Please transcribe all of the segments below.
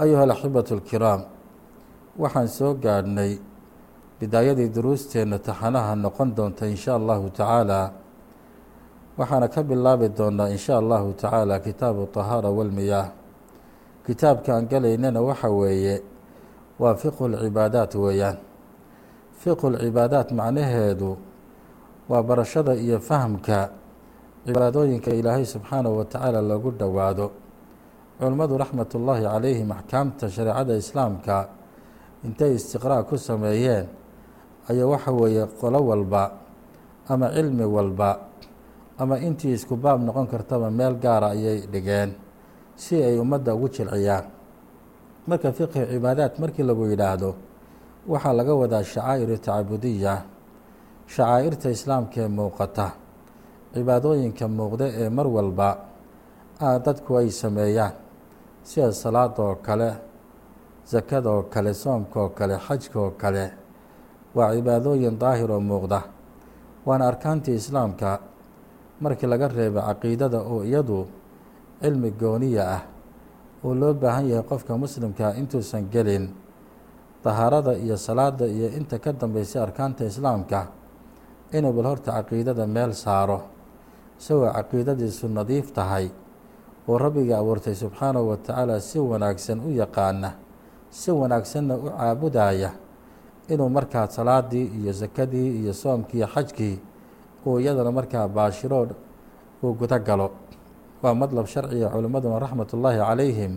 ayuha alaxibatu alkiraam waxaan soo gaadhnay bidaayadii duruusteenna taxanaha noqon doonta in sha allahu tacaala waxaana ka bilaabi doonaa in sha allahu tacaala kitaabu tahaara walmiyaah kitaabka aan gelaynana waxa weeye waa fiqhu lcibaadaat weeyaan fiqhu lcibaadaat macnaheedu waa barashada iyo fahamka cibaadooyinka ilaahay subxaanahu wa tacaala loogu dhowaado culimmadu raxmat ullaahi calayhim axkaamta shareecada islaamka intay istiqraa' ku sameeyeen ayaa waxa weeye qolo walba ama cilmi walba ama intii isku baab noqon kartaba meel gaara ayay dhigeen si ay ummadda ugu jilciyaan. Marka fiqhi cibaadaat markii lagu yidhaahdo waxaa laga wadaa shacaa'iru tacabudiya shacaa'irta islaamka ee muuqata cibaadooyinka muuqda ee mar walba dadku ay sameeyaan sida salaada oo kale sakada oo kale soomka oo kale xajka oo kale waa cibaadooyin daahir oo muuqda. Waana arkaantii islaamka markii laga reeba caqiidada oo iyadu cilmi gooniya ah oo loo baahan yahay qofka muslimkaa intuusan gelin dahaarada iyo salaada iyo inta ka dambeysay arkaanta islaamka inuu bal horta caqiidada meel saaro isagoo caqiidadiisu nadiif tahay oo rabbiga abuurtay subxaanahu wa tacaala si wanaagsan u yaqaana si wanaagsanna u caabudaya inuu markaa salaadii iyo sakadii iyo soomkii xajkii uu iyadana markaa baashiroo uu guda galo waa madlab sharciga culimmaduna raxmat ullaahi calayhim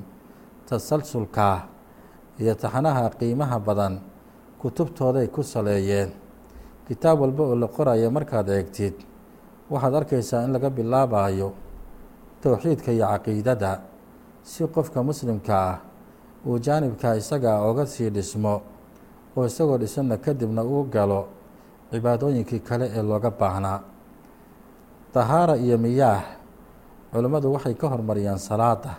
tasalsulkaa iyo taxanaha qiimaha badan kutubtooday ku saleeyeen. Kitaab walba oo la qoraya markaad eegtid waxaad arkaysaa in laga bilaabayo towxiidka iyo caqiidada si qofka muslimka ah uu jaanibkaa isagaa oga sii dhismo oo isagoo dhisanna kadibna uu galo cibaadooyinkii kale ee looga baahnaa dahaara iyo miyaah culimmadu waxay ka hormariyaan salaada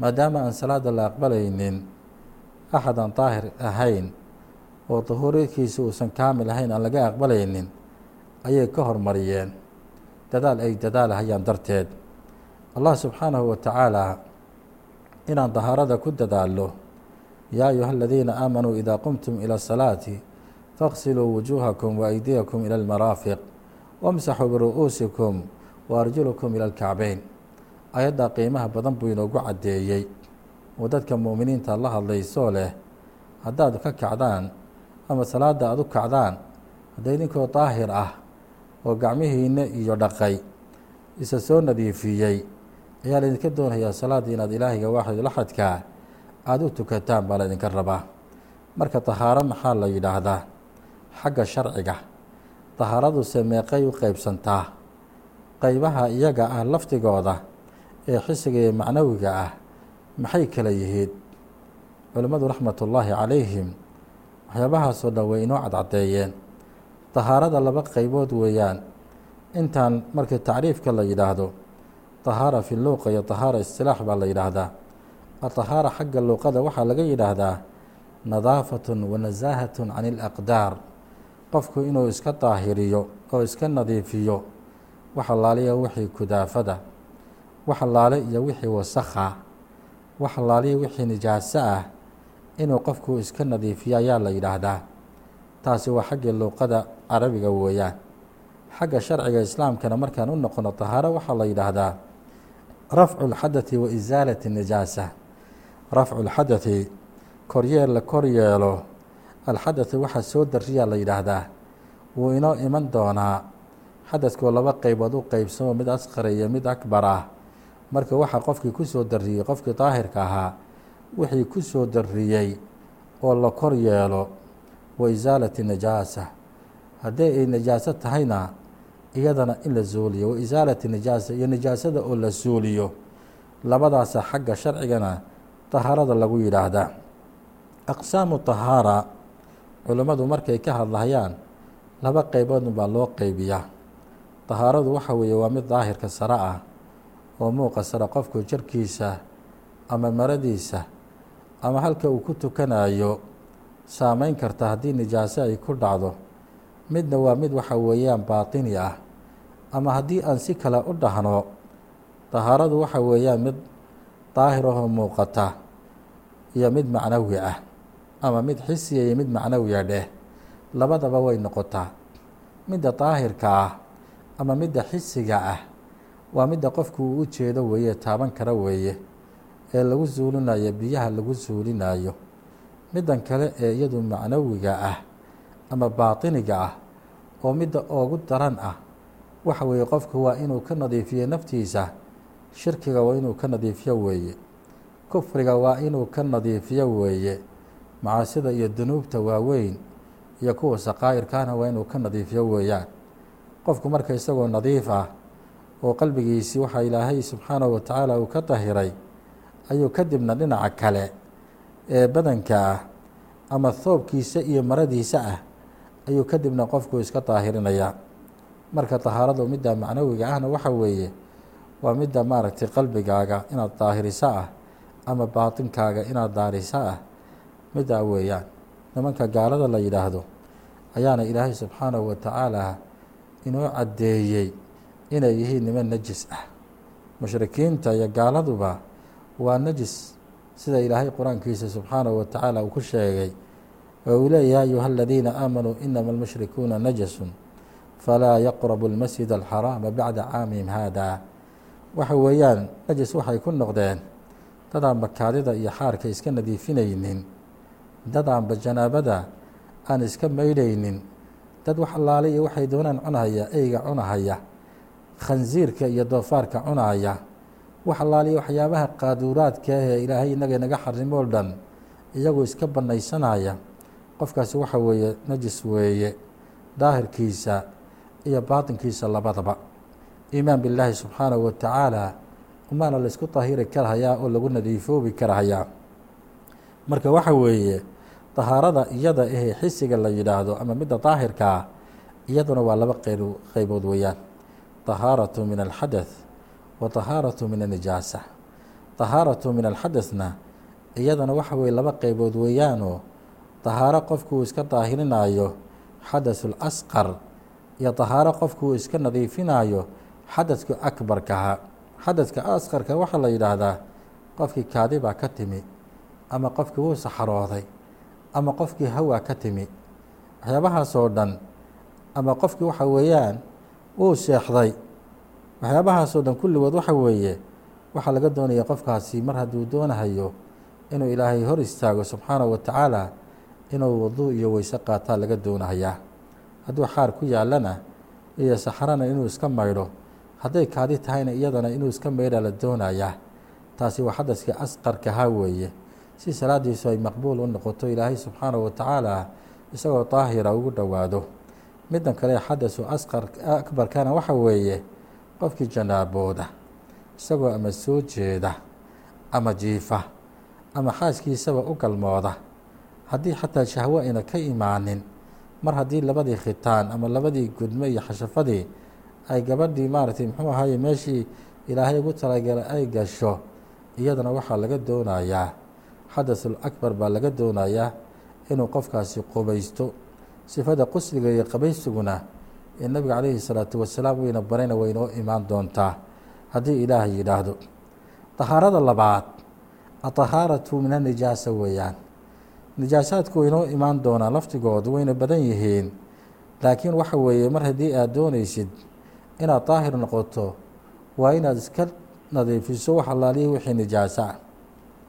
maadaama aan salaada la aqbalaynin axad aan daahir ahayn oo dahuurikiisa uusan kaamil ahayn aan laga aqbalaynin ayay ka hormariyeen. Dadaal ay dadaalahayaan darteed allah subxaanahu wa tacaala inaan dahaarada ku dadaallo yaa ayuha aladiina aamanuu idaa qumtum ila asalaati faqsiluu wujuuhakum wa aydiyakum ila almaraafiq wamsaxuu biru'uusikum wa arjulukum ila alkacbeyn ayaddaa qiimaha badan buu inoogu caddeeyey. Oo dadka mu'miniinta la hadlaysoo leh haddaad ka kacdaan ama salaadda aad u kacdaan hadda idinkoo daahir ah oo gacmihiinna iyo dhaqay isa soo nadiifiyey ayaa laydinka doonayaa salaaddii inaad ilaahayga waaxid laxadkaa aada u tukataan baa laydinka rabaa. Marka dahaaro maxaa la yidhaahdaa? Xagga sharciga. Dahaaraduse meeqay u qeybsantaa qeybaha iyaga ah lafdigooda ee xisiga iyo macnawiga ah maxay kala yihiin? Culimmadu raxmatullaahi calayhim waxyaabahaasoo dhan way inoo cadcadeeyeen. Dahaarada laba qeybood weeyaan. Intaan markii tacriifka la yidhaahdo tahaara fi luuqa iyo tahaara istilaax baa la yidhaahdaa. Atahaara xagga luuqada waxaa laga yidhaahdaa nadaafatun wa nasaahatun can ilaqdaar qofku inuu iska daahiriyo oo iska nadiifiyo wax allaaliya wixii kudaafada wax allaale iyo wixii wasakha wax allaaliya wixii nijaaso ah inuu qofku iska nadiifiyo ayaa la yidhaahdaa. Taasi waa xaggii luuqada carabiga weeyaan. Xagga sharciga islaamkana markaan u noqono tahaaro waxaa la yidhaahdaa rafcu اlxadaثi wa isaalati nijaasa rafcu اlxadaثi koryeel la kor yeelo alxadaثi waxaa soo dariyaa la yidhaahdaa wuu inoo iman doonaa xadadkoo laba qeybood u qeybsamo mid asqara iyo mid akbar ah marka waxaa qofkii ku soo dariyey qofkii daahirka ahaa wixii ku soo dariyey oo la kor yeelo wa isaalati nijaasa haddii ay nijaaso tahayna iyadana in la zuuliyo wa isaalati nijaasa iyo nijaasada oo la suuliyo labadaasa xagga sharcigana tahaarada lagu yidhaahdaa. Aqsaamu tahaara culammadu markay ka hadlayaan laba qeyboodun baa loo qeybiyaa tahaaradu waxa weeye waa mid daahirka sare ah oo muuqa sare qofku jarkiisa ama maradiisa ama halka uu ku tukanayo saameyn karta haddii nijaaso ay ku dhacdo. Midna waa mid waxa weeyaan baatini ah ama haddii aan si kale u dhahno tahaaradu waxa weeyaan mid daahirahoo muuqata iyo mid macnawi ah ama mid xisiya iyo mid macnawiya dheh labadaba way noqotaa midda daahirka ah ama midda xisiga ah waa midda qofku uu u jeedo weeye taaban kara weeye ee lagu suulinayo biyaha lagu suulinayo middan kale ee iyadu macnawiga ah ama baatiniga ah oo midda oogu daran ah waxa weeye qofku waa inuu ka nadiifiyo naftiisa. Shirkiga waa inuu ka nadiifiyo weeye. Kufriga waa inuu ka nadiifiyo weeye. Macaasida iyo dunuubta waaweyn iyo kuwa saqaa'irkaana waa inuu ka nadiifiyo weeyaan. Qofku marka isagoo nadiif ah oo qalbigiisii waxaa ilaahay subxaanahu wa tacaala uu ka dahiray ayuu kadibna dhinaca kale ee badanka ah ama thoobkiisa iyo maradiisa ah ayuu kadibna qofku iska daahirinayaa marka tahaaradu midda macnawiga ahna waxa weeye waa midda maaragtay qalbigaaga inaad daahiriso ah ama baatinkaaga inaad daariso ah middaa weeyaan. Nimanka gaalada la yidhaahdo ayaana ilaahay subxaanahu wa tacaala inoo caddeeyey inay yihiin niman najis ah. Mushrikiinta iyo gaaladuba waa najis sida ilaahay qur'aankiisa subxaanahu wa tacaala uu ku sheegay oo uu leeyahy ya ayuha aladiina aamanuu inama almushrikuuna najasun falaa yaqrabu almasjid alxaraama bacda caamihim haada waxa weeyaan najis waxay ku noqdeen dadaan bakaadida iyo xaarka iska nadiifinaynin dadaanba janaabada aan iska maydhaynin dad wax allaale iyo waxay doonaan cunahaya eyga cunahaya khansiirka iyo doofaarka cunahaya wax allaaliyo waxyaabaha qaaduuraadka ee ilaahay inaga naga xarimo dhan iyagoo iska banaysanaya. Qofkaasi waxa weeye najis weeye daahirkiisa iyo baatinkiisa labadaba. Iimaan billaahi subxaanahu wa tacaala umaana la isku tahiri karahayaa oo lagu nadiifoobi karahayaa marka waxa weeye dahaarada iyada ahee xisiga la yidhaahdo ama midda daahirka ah iyaduna waa laba qeyb qeybood weeyaan. Tahaaratu min alxadath wa tahaaratu min anijaasa. Tahaaratu min alxadathna iyadana waxa weye laba qeybood weeyaanoo tahaaro qofku uu iska daahirinayo xadaثu lasqar iyo tahaaro qofku uu iska nadiifinayo xadadka akbarkaha. Xadadka asqarka waxaa la yidhaahdaa qofkii kaadi baa ka timi ama qofkii wuu saxarooday ama qofkii hawaa ka timi. Waxyaabahaasoo dhan ama qofkii waxa weeyaan wuu seexday waxyaabahaasoo dhan kulligood waxa weeye waxaa laga doonaya qofkaasi mar hadduu doonahayo inuu ilaahay hor istaago subxaanahu wa tacaala inuu waduu iyo weyse qaataa laga doonahayaa hadduu xaar ku yaalana iyo saxrana inuu iska maydho hadday kaadi tahayna iyadana inuu iska maydha la doonayaa taasi waa xadaskii asqarkahaa weeye. Si salaadiisu ay maqbuul u noqoto ilaahay subxaanahu wa tacaala isagoo daahira ugu dhowaado. Middan kale xadasu asqar akbarkana waxa weeye qofkii janaabooda isagoo ama soo jeeda ama jiifa ama xaaskiisaba u galmooda. Haddii xataa shahwo ayna ka imaanin mar haddii labadii khitaan ama labadii gudmo iyo xashafadii ay gabadhii maaragtay muxuu ahaye meeshii ilaahay ugu talagalay ay gasho iyadana waxaa laga doonayaa xadaثul akbar baa laga doonayaa inuu qofkaasi qubaysto sifada qusliga iyo qabaysiguna ee nabiga calayhi salaatu wasalaam wayna barayna waynoo imaan doontaa. Haddii ilaahay yidhaahdo tahaarada labaad atahaaratu min anijaasa weeyaan nijaasaadku waynoo imaan doonaa laftigoodu wayna badan yihiin. Laakiin waxa weeye mar haddii aad doonaysid inaad daahir noqoto waa inaad iska nadiifiso wax allaaliya wixii nijaaso ah.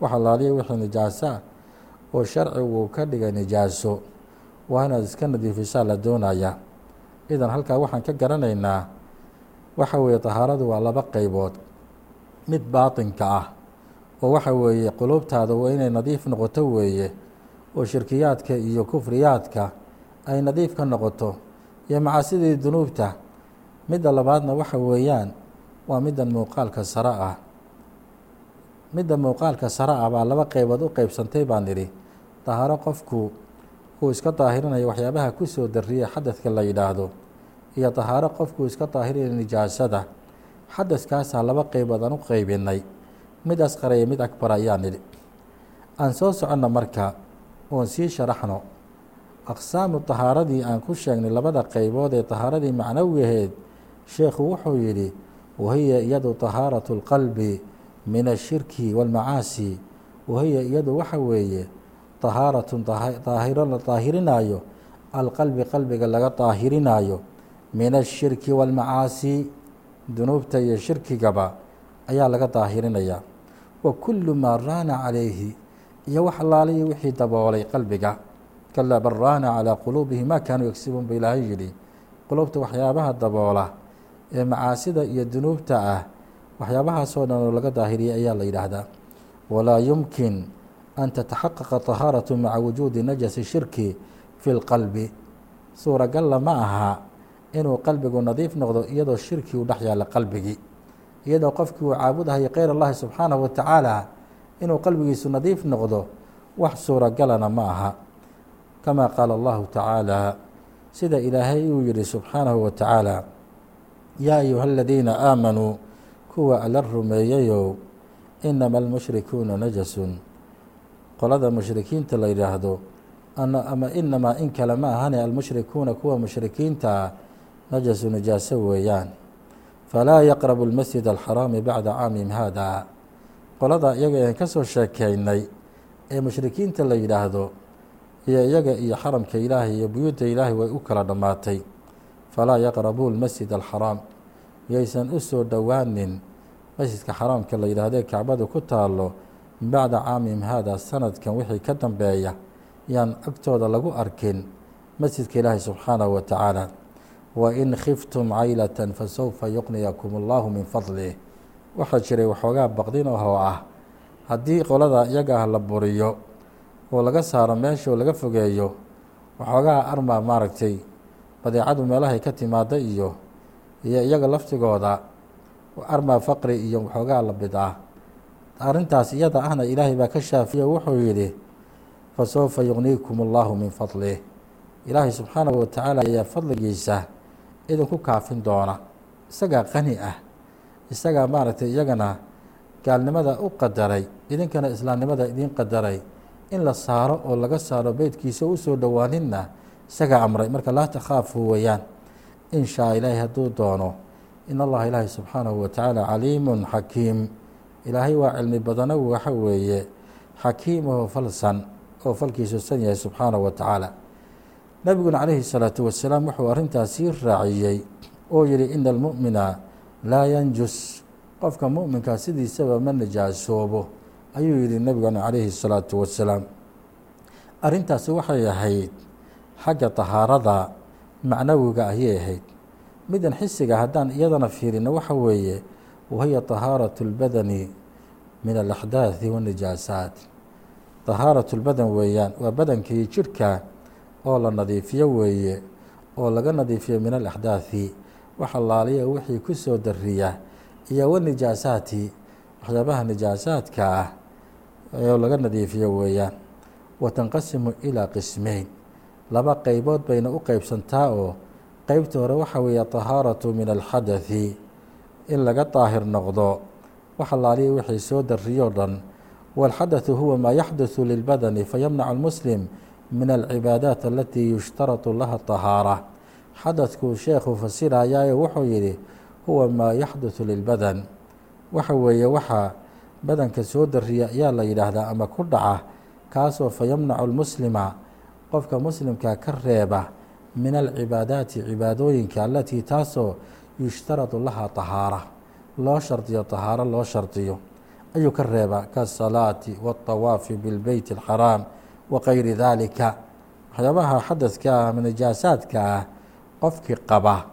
Wax allaaliya wixii nijaaso ah oo sharcigu ka dhigay nijaaso waa inaad iska nadiifisaa la doonayaa idan halkaa waxaan ka garanaynaa waxa weeye tahaaradu waa laba qeybood mid baatinka ah oo waxa weeye quluubtaada waa inay nadiif noqoto weeye oo shirkiyaadka iyo kufriyaadka ay nadiif ka noqoto iyo macaasidii dunuubta midda labaadna waxa weeyaan waa middan muuqaalka sare ah. Midda muuqaalka sare ah baa laba qeybood u qeybsantay baan nidhi dahaaro qofku uu iska daahirinayo waxyaabaha ku soo xadadka la yidhaahdo iyo dahaaro qofkuu iska daahirinayo nijaasada. Xadadkaasaa laba qeybood aan u qeybinay mid asqara iyo mid akbar ayaa nidhi. Aan soo soconno marka oon sii sharaxno aqsaamu tahaaradii aan ku sheegnay labada qeybood ee tahaaradii macnawigaheed sheekhu wuxuu yidhi wahiya iyadu tahaaratu اlqalbi min ashirki wاlmacaasi wahiya iyadu waxa weeye tahaaratun daahiro la daahirinaayo alqalbi qalbiga laga daahirinaayo min ashirki wاlmacaasi dunuubta iyo shirkigaba ayaa laga daahirinayaa wa kulu maa raana calayhi iyo wax allaaliyo wixii daboolay qalbiga. Kalaa bal raana calaa quluubihi ma kaanuu yagsibuun ba ilaahay yidhi. Qulubta waxyaabaha daboola ee macaasida iyo dunuubta ah waxyaabahaasoo dhan oo laga daahiriyay ayaa la yidhaahdaa. Walaa yumkin an tataxaqaqa tahaaratu maca wujuudi najasi shirki fi lqalbi suuragalla ma aha inuu qalbigu nadiif noqdo iyadoo shirki u dhex yaalla qalbigii. Iyadoo qofkii uu caabudahayo keyr allahi subxaanahu wa tacaala inuu qalbigiisu nadiif noqdo wax suuragalana ma aha. Kama qaala allahu tacaala sida ilaahay uu yihi subxaanahu wa tacaala yaa ayuha aladiina aamanuu kuwa alla rumeeyayow inama almushrikuuna najasun. Qolada mushrikiinta la yidhaahdo ama inamaa in kale ma ahane almushrikuuna kuwa mushrikiinta najasu najaaso weeyaan. Falaa yaqrabu lmasjid alxaraami bacda caamihim haada qolada iyaga aan ka soo sheekeynay ee mushrikiinta la yidhaahdo iyo iyaga iyo xaramka ilaahay iyo buyuudda ilaahay way u kala dhammaatay falaa yaqrabuu lmasjid alxaraam yaysan u soo dhowaanin masjidka xaraamka la yidhaahdo ee kacbadu ku taalo min bacda caamihim haada sanadkan wixii ka dambeeya yaan agtooda lagu arkin masjidka ilaahay subxaanahu wa tacaala wain khiftum caylatan fasawfa yuqniyakum allahu min fadlih waxaa jiray waxoogaa baqdin ahoo ah. Haddii qolada iyaga ah la buriyo oo laga saaro meesha oo laga fogeeyo waxoogaa arma maaragtay badeecadu meelahay ka timaada iyo iyo iyaga laftigooda arma faqri iyo waxoogaa la bid ah. Arrintaas iyada ahna ilaahay baa ka shaafiye wuxuu yidhi fasawfa yuqniikum allahu min fadlih ilaahay subxaanahu watacaala ayaa fadligiisa idinku kaafin doona. Isagaa qani ah isagaa maaragtay iyagana gaalnimada u qadaray idinkana islaamnimada idiin qadaray in la saaro oo laga saaro beytkiisa u dhowaaninna isagaa amray. Marka laa takhaafu weeyaan in shaa ilaahay hadduu doono in allaha ilaahay subxaanahu watacaala caliimun xakiim. Ilaahay waa cilmi badano waxa weeye xakiim oo falsan oo falkiisu san yahay subxaanahu wa tacaala. Nebiguna calayhi salaatu wasalaam wuxuu arrintaas sii raaciyey oo yihi ina almu'mina laa yanjus qofka mu'minkaa sidiisaba ma nijaasoobo ayuu yihi nebiguna calayhi salaatu wasalaam arrintaasi waxay ahayd xagga tahaarada macnawiga ayay ahayd midan xisiga haddaan iyadana fiirino waxa weeye wahiya tahaaratu اlbadani min alaxdaaثi waاnijaasaat tahaaratu lbadan weeyaan waa badankii jirhka oo la nadiifiyo weeye oo laga nadiifiyo min alaxdaaثi wax allaaliya wixii ku soo dariya iyo wanijaasaati waxyaabaha nijaasaadka ah oo laga nadiifiyo weeyaan watanqasimu ilaa qismeyn laba qeybood bayna u qeybsantaa oo qeybta hore waxa weeye tahaaratu min alxadaثi in laga daahir noqdo wax allaaliya wixii soo dariyoo dhan wاlxadaثu huwa maa yaxduثu lilbadani fayamnacu اlmuslim min alcibaadaat alatii yushtaratu laha طahaara xadadkuu sheekhu fasirayaaye wuxuu yidhi huwa maa yaxduthu lilbadan waxa weeye waxaa badanka soo dariya ayaa la yidhaahdaa ama ku dhaca kaasoo fa yamnacu qofka muslimka ka reeba min alcibaadaati cibaadooyinka alatii taasoo yushtaradu lahaa tahaara loo shardiyo tahaaro loo shardiyo ayuu ka reeba kaasalaati waاlطawaafi bilbeyti alxaraam wa kayri daalika. Waxyaabaha xadadka ama najaasaadka ah qofkii qaba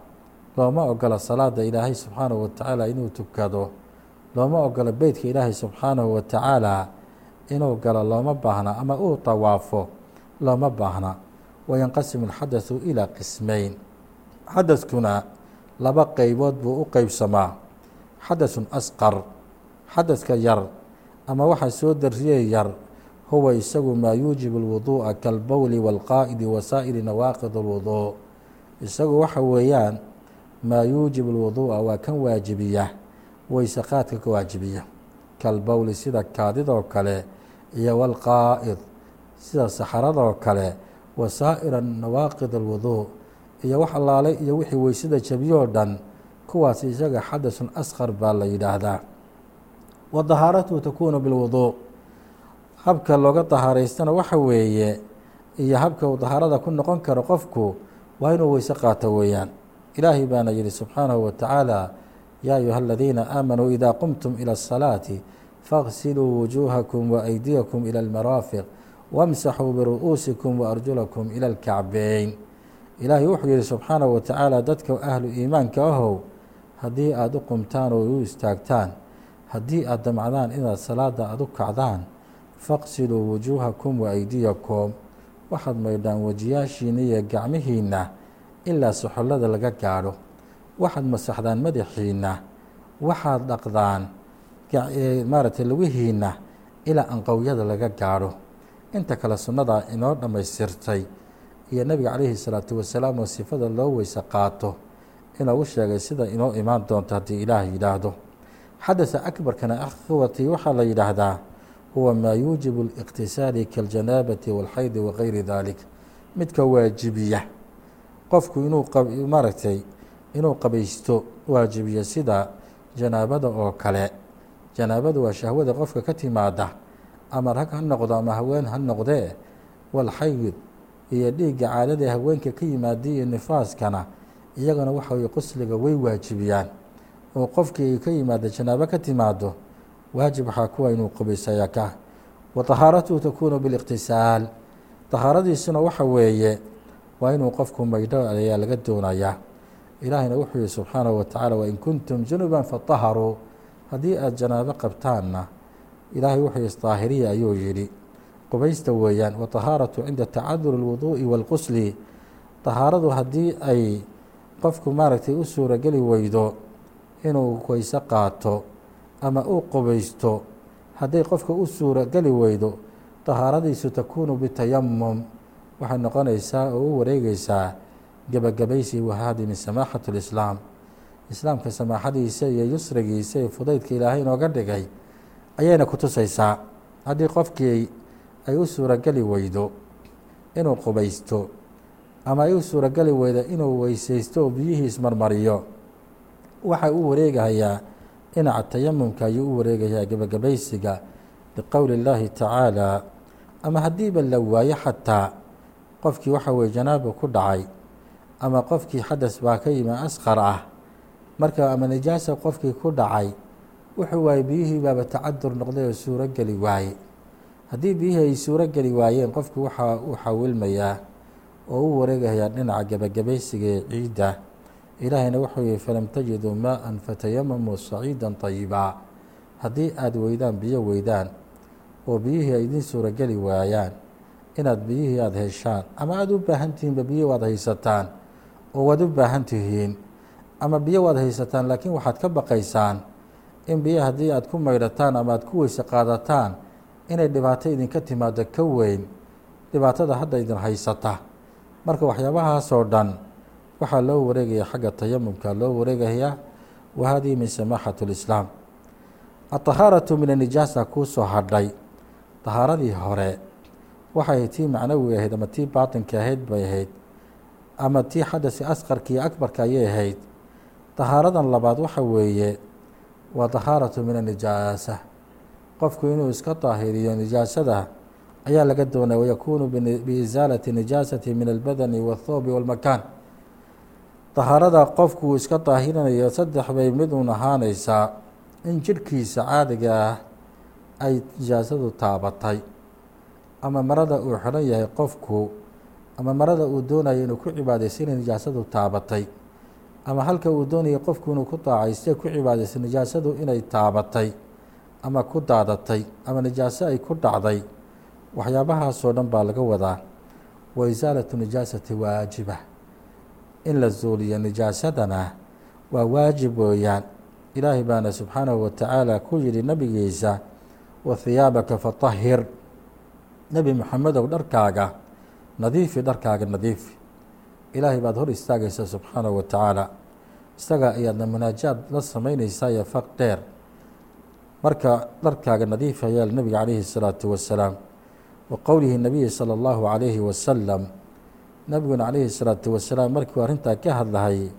looma ogola salaada ilaahay subxaanahu watacaala inuu tukado looma ogola beytka ilaahay subxaanahu wa tacaala inuu galo looma baahna ama uu tawaafo looma baahna. Wayanqasimu alxadasu ilaa qismayn. Xadaskuna laba qaybood buu u qeybsamaa xadasun asqar xadaska yar ama waxaa soo darriyey yar huwa isagu maa yuujibu alwuduu'a kalbowli waalqaa'idi wasaa'ili nawaaqid alwuduu isagu waxa weeyaan maa yuujibu اlwuduuءa waa kan waajibiya weyse qaadka ka waajibiya kalbowli sida kaadidoo kale iyo wاlqaa'id sida saxaradoo kale wasaa'ira nawaaqid اlwuduu iyo wax allaalay iyo wixii weysada jabiyoo dhan kuwaas isaga xadasun asqar baa la yidhaahdaa wa dahaaratuhu takuunu bilwuduu habka looga dahaaraystana waxa weeye iyo habka uu dahaarada ku noqon karo qofku waa inuu weyse qaato weeyaan. Ilaahay baana yidhi subxaanahu wa tacaala yaa ayuha aladiina aamanuu ida qumtum ila asalaati faغsiluu wujuuhakum waaydiyakum ila almaraafiq wamsaxuu biru'uusikum waarjulakum ila alkacbeyn ilaahay wuxuu yidhi subxaanahu wa tacaala dadka ahlu iimaanka ahow haddii aad u qumtaan oo u istaagtaan haddii aad damcdaan inaad salaada aad u kacdaan faqsiluu wujuuhakum waaydiyakum waxaad maydhaan wejiyaashiina iyo gacmihiinna ilaa soxollada laga gaadho. Waxaad masaxdaan madaxiinna waxaad dhaqdaan maaragtay lugihiinna ilaa anqowyada laga gaadho. Inta kale sunnadaa inoo dhammaystirtay iyo nebiga calayhi salaatu wasalaam oo sifada loo weyse qaato inoogu sheegay sida inoo imaan doonto haddii ilaah yidhaahdo. Xadasa akbarkana akhwatii waxaa la yidhaahdaa huwa maa yuujibu اliqtisaali kaاljanaabati wاlxaydi wagayri dalik midka waajibiya qofku inuu maaragtay inuu qabaysto waajibiya sida janaabada oo kale janaabadu waa shahwada qofka ka timaada ama rag ha noqdo ama haween ha noqdee walxayd iyo dhiigga caadada haweenka ka yimaada iyo nifaaskana iyagana waxa weye qusliga way waajibiyaan oo qofkii ay ka yimaada janaabo ka timaado waajib waxaa kuwa inuu qabaysayaa ka. Wa tahaaratuhu takuunu biliqtisaal. Tahaaradiisuna waxa weeye waa inuu qofku maydho ayaa laga doonayaa ilaahayna wuxuu yihi subxaanahu wa tacaala wain kuntum junuban fataharuu. Haddii aada janaabo qabtaanna ilaahay wuxuu yihi daahiriya ayuu yidhi. Qubaysta weeyaan wa tahaaratu cinda tacaduri اlwuduu'i wاlqusli tahaaradu haddii ay qofku maaragtay u suurageli weydo inuu weyse qaato ama uu qubaysto hadday qofka u suurageli weydo tahaaradiisu takuunu bitayamum waxay noqonaysaa oo u wareegeysaa gebagabaysi wahaadi min samaaxat اlislaam islaamka samaaxadiisa iyo yusrigiisa iyo fudaydka ilaahay inooga dhigay ayayna ku tusaysaa haddii qofkii ay u suurageli weydo inuu qubaysto ama ay u suurageli weydo inuu weysaysto oo biyihii ismarmariyo waxay u wareegahayaa dhinaca tayamumka ayuu u wareegayaa gebagabaysiga liqowli اllaahi tacaala. Ama haddiiba la waayo xataa qofkii waxa weye janaaba ku dhacay ama qofkii xadas baa ka yimi asqar ah marka ama nijaasa qofkii ku dhacay wuxuu waaye biyihii baaba tacadur noqday oo suuro geli waaye. Haddii biyihii ay suuro geli waayeen qofku waxaa uu xawilmayaa oo u wareegayaa dhinaca gebagabaysiga ee ciidda ilaahayna wuxuu yihi falam tajiduu maa-an fatayamamuu saciida طayibaa haddii aada weydaan biyo weydaan oo biyihii ay idiin suurogeli waayaan inaad biyihii aada heshaan ama aada u baahan tihiinba biyo waad haysataan oo waad u baahan tihiin ama biyo waad haysataan laakiin waxaad ka baqaysaan in biyo haddii aad ku maydhataan ama aad ku weyse qaadataan inay dhibaato idinka timaado ka weyn dhibaatada hadda idin haysata. Marka waxyaabahaasoo dhan waxaa loo wareegaya xagga tayamumka loo wareegayaa wa hadihi min samaaxat اlislaam aطahaaratu min anijaasa kuu soo hadhay tahaaradii hore waxay ahayd tii macnawiga ahayd ama tii baatinka ahayd bay ahayd ama tii xadasi asqarka iyo akbarka ayay ahayd tahaaradan labaad waxa weeye waa tahaaratu min anijaasa qofku inuu iska daahiriyo nijaasada ayaa laga doonaya wayakuunu biisaalati nijaasati min albadani waاthoobi wاlmakaan tahaarada qofku iska daahirinayo saddex bay mid uun ahaanaysaa in jidhkiisa caadiga ah ay nijaasadu taabatay. Ama marada uu xidhan yahay qofku ama marada uu doonayo inuu ku cibaadaysto inay nijaasadu taabatay. Ama halka uu doonaya qofku inuu ku daacayste ku cibaadaysto nijaasadu inay taabatay ama ku daadatay ama nijaaso ay ku dhacday. Waxyaabahaasoo dhan baa laga wadaa. Wa isaalatu nijaasati waajiba in la zuuliyo nijaasadana waa waajib weeyaan ilaahay baana subxaanahu wa tacaala ku yidhi nabigiisa wa hiyaabaka fatahir nebi moxamedow dharkaaga nadiifi dharkaaga nadiifi ilaahay baad hor istaagaysaa subxaanahu wa tacaala isaga ayaadna munaajaad la samaynaysaa iyo faq dheer marka dharkaaga nadiifa yaal nebiga calayhi الsalaatu wasalaam wa qowlihi nabiyi salى اllahu calayhi wasalam nebiguna calayhi الsalaatu wasalaam markuu arrintaa ka hadlahayay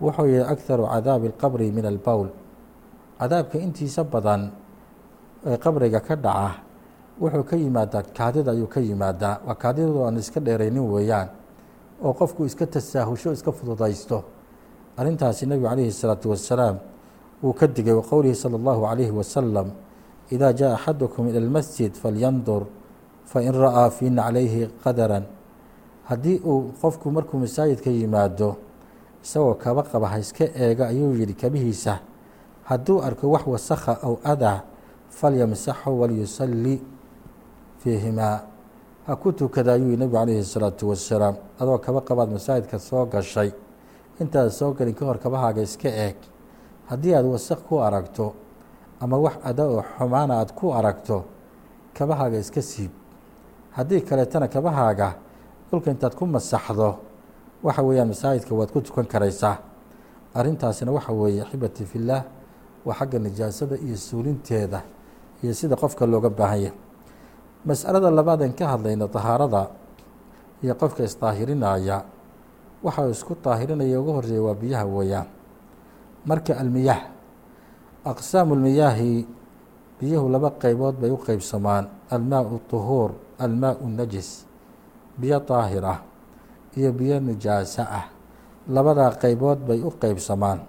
wuxuu yihi akharu cadaabi اlqabri min albowl cadaabka intiisa badan ee qabriga ka dhaca wuxuu ka yimaadaa kaadida ayuu ka yimaadaa waa kaadidadu aan iska dheeraynin weeyaan oo qofku iska tasaahusho iska fududaysto arrintaasi nebigu calayhi الsalaatu wasalaam wuu ka digay wa qowlihi salى اllahu calayhi wasalam idaa jaءa axadukum ilى اlmasjid falyandur fain ra'aa fii naclayhi qadaran haddii uu qofku markuu masaajidka yimaado isagoo kaba qaba ha iska eega ayuu yihi kabihiisa hadduu arko wax wasakha aw adaa falyamsaxu walyusali fiihimaa. Ha ku tukada ayuu yihi nebigu calayhi الsalaatu wasalaam adoo kaba qabaad masaajidka soo gashay intaad soo gelin ka hor kabahaaga iska eeg. Haddii aad wasaq ku aragto ama wax ada oo xumaana aad ku aragto kabahaaga iska siib. Haddii kaleetana kabahaaga dhulka intaad ku masaxdo waxa weeyaan masaajidka waad ku tukan karaysaa. Arrintaasina waxa weeye axibati fillaah waa xagga nijaasada iyo suulinteeda iyo sida qofka looga baahan yahay. Mas'alada labaadeen ka hadlayna dahaarada iyo qofka isdaahirinaya waxa isku daahirinaya ugu horreeya waa biyaha weeyaan. Marka almiyaah aqsaamu lmiyaahi biyuhu laba qeybood bay u qeybsamaan almaau طuhuur almaau najis biyo daahir ah iyo biyo nijaaso ah. Labadaa qeybood bay u qeybsamaan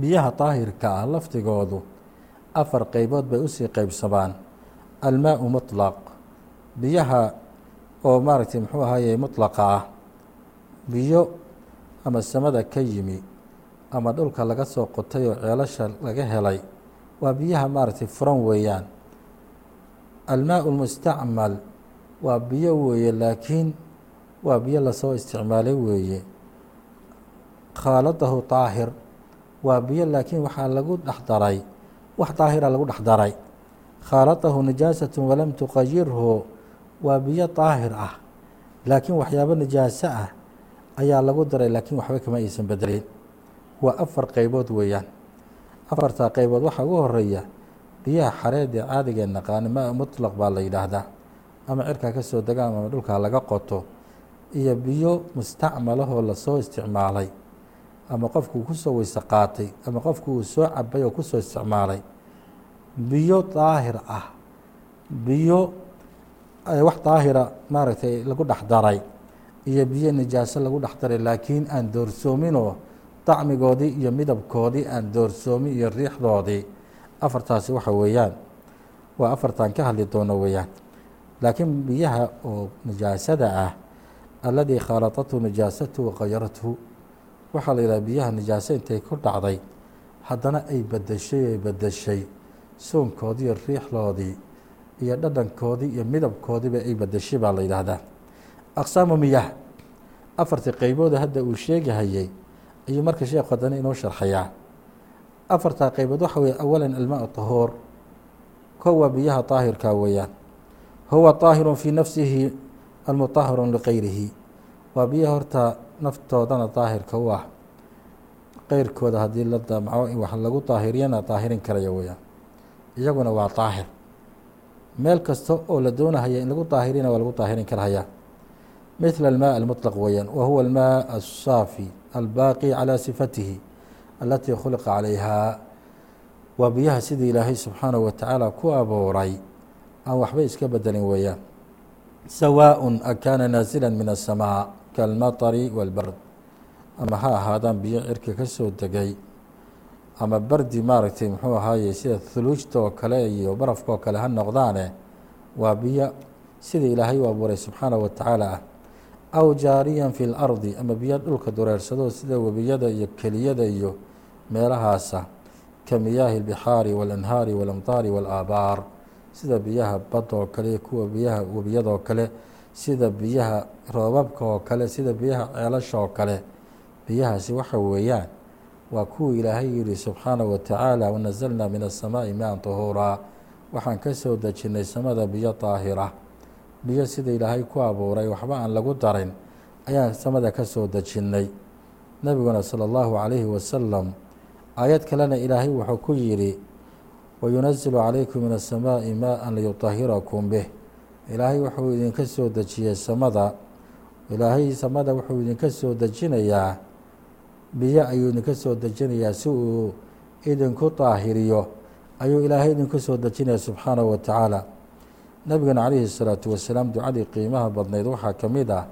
biyaha daahirka ah laftigoodu afar qeybood bay u sii qeybsamaan almaau muطlaq biyaha oo maaragtay muxuu ahaye mutlaqa ah. Biyo ama samada ka yimi ama dhulka laga soo qotay oo ceelasha laga helay waa biyaha maaragtay furan weeyaan. Almaau lmustacmal waa biyo weeye laakiin waa biyo la soo isticmaalay weeye. Khaaladahu daahir waa biyo laakiin waxaa lagu dhex daray wax daahira lagu dhex daray. Khaaladahu nijaasatu walam tuqayirhu waa biyo daahir ah laakiin waxyaabo nijaaso ah ayaa lagu daray laakiin waxba kama aysan bedelin waa afar qeybood weeyaan. Afartaa qeybood waxaa ugu horreeya biyaha xareed ee caadigee naqaani ma mutlaq baa la yidhaahdaa ama cirkaa ka soo degaan ama dhulkaa laga qoto iyo biyo mustacmalahoo la soo isticmaalay ama qofku ku soo weyse qaatay ama qofku uu soo cabay oo ku soo isticmaalay biyo daahir ah. Biyo wax daahira maaragtay lagu dhex daray iyo biyo nijaaso lagu dhex daray laakiin aan doorsoominoo dacmigoodii iyo midabkoodii aan doorsoomin iyo riixdoodii. Afartaasi waxa weeyaan. Waa afartan ka hadli doono weeyaan laakiin biyaha oo nijaasada ah alladii khaalatatu nijaasatu wakayarathu waxaa la yidhaha biyaha nijaaso intay ku dhacday haddana ay bedeshay ay bedeshay soonkoodii iyo riixdoodii iyo dhadhankoodii iyo midabkoodiiba ay bedeshay baa la yidhaahdaa. Aqsaamu miyah afartii qeybooda hadda uu sheegahayey ayuu marka sheekhu haddana inoo sharxayaa. Afartaa qeybood waxa weye awalan almaa طahuur kow waa biyaha daahirka weeyaan huwa طaahiru fii nafsihi almutahharu liqayrihi. Waa biyo horta naftoodana daahirka u ah. Qeyrkooda haddii la damco in wax lagu daahiriyana daahirin karaya weeyaan. Iyaguna waa daahir meel kasta oo la doonahaya in lagu daahirina waa lagu daahirin karhayaa. Mithla almaa almuطlaq weeyaan. Wa huwa almaa asaafi albaaqi calaa sifatihi alatii khuliqa calayhaa. Waa biyaha sidii ilaahay subxaanahu wa tacaala ku abuuray aan waxba iska bedelin weeyaan sawاء akana naazilا min الsamاء kaالmaطر والbard ama ha ahaadaan biyo cirka ka soo degay ama bardi maaragtay muxuu ahaaye sida thuluujta oo kale iyo barafka oo kale ha noqdaane waa biyo sida ilaahay u abuuray subxaanaه wataعaalى ah aw jaariyan fi اlardi ama biyo dhulka dureersado sida webiyada iyo keliyada iyo meelahaasa ka miyaahi اlbixaari waاlanhaari waاlamطaari waاlaabaar sida biyaha badda oo kale kuwa biyaha webiyada oo kale sida biyaha roobabka oo kale sida biyaha ceelasha oo kale. Biyahaasi waxa weeyaan waa kuwii ilaahay yidhi subxaana wa tacaala wanazalnaa min asamaa'i maan tahuuraa. Waxaan ka soo dejinay samada biyo daahira biyo sida ilaahay ku abuuray waxba aan lagu darin ayaan samada ka soo dejinay. Nebiguna sala allahu calayhi wasalam aayad kalena ilaahay wuxuu ku yidhi wayunazilu calaykum min asamaaءi maءa liyuطahirakum bih ilaahay wuxuu idinka soo dejiyey samada ilaahay samada wuxuu idinka soo dejinayaa biyo ayuu idinka soo dejinayaa si uu idinku daahiriyo ayuu ilaahay idinku soo dejinaya subxaanahu wa tacaala nebigana calayhi الsalaatu wasalaam ducadii qiimaha badnayd waxaa ka mid ah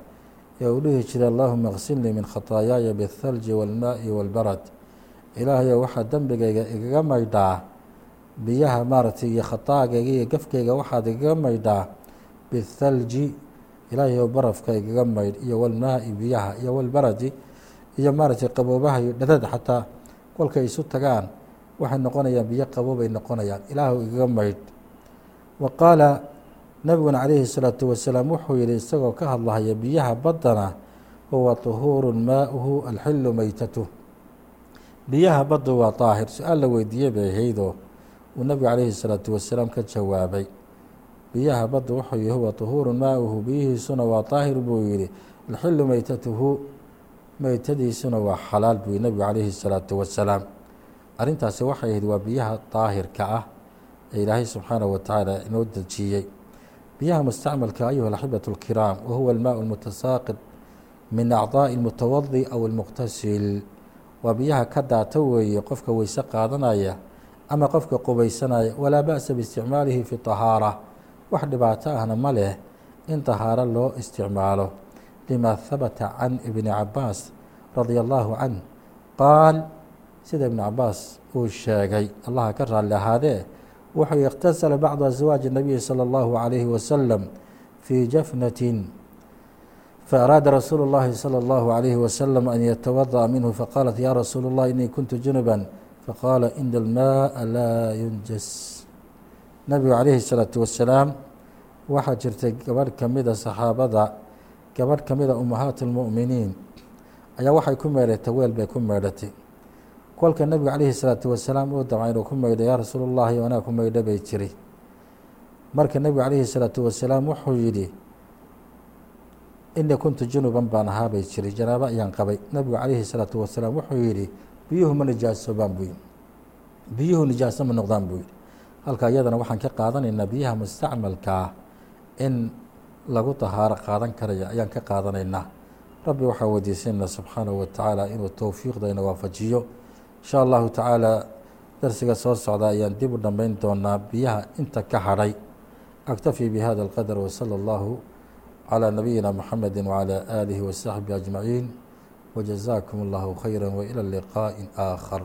ee uu dhihi jiray allahuma ksilnii min khataayaaya biاthalji wاlmaaءi wاlbarad ilaahayo waxaa dembigayga igaga maydhaa biyaha maaragtay iyo khataagayga iyo gafkayga waxaad igaga maydhaa biاthalji ilaahayo barafka igaga maydh iyo walmaa'i biyaha iyo walbaradi iyo maaragtay qaboobaha iyo dhadad xataa kolkay isu tagaan waxay noqonayaan biyo qaboobay noqonayaan ilaahu igaga maydh wa qaala nebiguna calayhi الsalaatu wasalaam wuxuu yihi isagoo ka hadlahaya biyaha baddana huwa طuhuuru maauhu alxilu meytatu biyaha baddu waa daahir su-aal la weydiiyey bay ahaydoo uu nebigu calayhi الsalaatu wasalaam ka jawaabay biyaha baddu wuxuu yihi huwa طuhuuru maauhu biyihiisuna waa daahir buu yihi alxilu meytatuhu meytadiisuna waa xalaal buu yihi nebigu calayhi الsalaatu wasalaam arrintaasi waxay ahayd waa biyaha daahirka ah ee ilaahay subxaanahu wa tacaala inoo dejiyey biyaha mustacmalka ayuha alaxibat اlkiraam wa huwa almaء اlmutasaaqid min acdaaءi اlmutawadi aw اlmuqtasil waa biyaha ka daata weeye qofka weyse qaadanaya ama qofka qubaysanaya walaa ba'sa biisticmaalihi fi طahaara wax dhibaato ahna ma leh in طahaaro loo isticmaalo lima habata can ibni cabaas radia allahu canh qaal sida ibn cabaas uu sheegay allaha ka raalli ahaadee wuxuu اktasala bacdu aswaaji الnabiyi salى اllahu عalayhi wasalam fii jafnatin faaraada rasuulu اllahi salى اllahu عalayhi wasalam an yatawadaأa minhu faqaalat ya rasuul اllah inii kuntu junuba faqaala ina almaءa laa yunjas nabigu calayhi الsalaatu wasalaam waxaa jirtay gabadh kamida saxaabada gabadh kamida umahaat اlmu'miniin ayaa waxay ku meedhatay weel bay ku meedhatay kolka nebigu calayhi salaatu wasalaam uu damca inuu ku maydho yaa rasuul اllahi anaa ku maydho bay jiri marka nebigu calayhi salaatu wasalaam wuxuu yidhi ini kuntu junuban baan ahaa bay jiri janaabo ayaan qabay nebigu calayhi salaatu wasalaam wuxuu yidhi biyuhu ma nijaasoobaan buu yidhi biyuhu nijaaso ma noqdaan buu yidhi halka iyadana waxaan ka qaadanaynaa biyaha mustacmalkaa ah in lagu tahaaro qaadan karaya ayaan ka qaadanaynaa. Rabbi waxaa weydiisanayna subxaanahu wa tacaala inuu towfiiqdayna waafajiyo. Insha allahu tacaala darsiga soo socda ayaan dib u dhammayn doonaa biyaha inta ka hadhay. Aktafi bihada hada wa sala allahu calaa nabiyina muxamedi wacalaa aalihi wasaxbihi ajmaciin wajazaakum allahu khayra wailى liqaaءi aakhar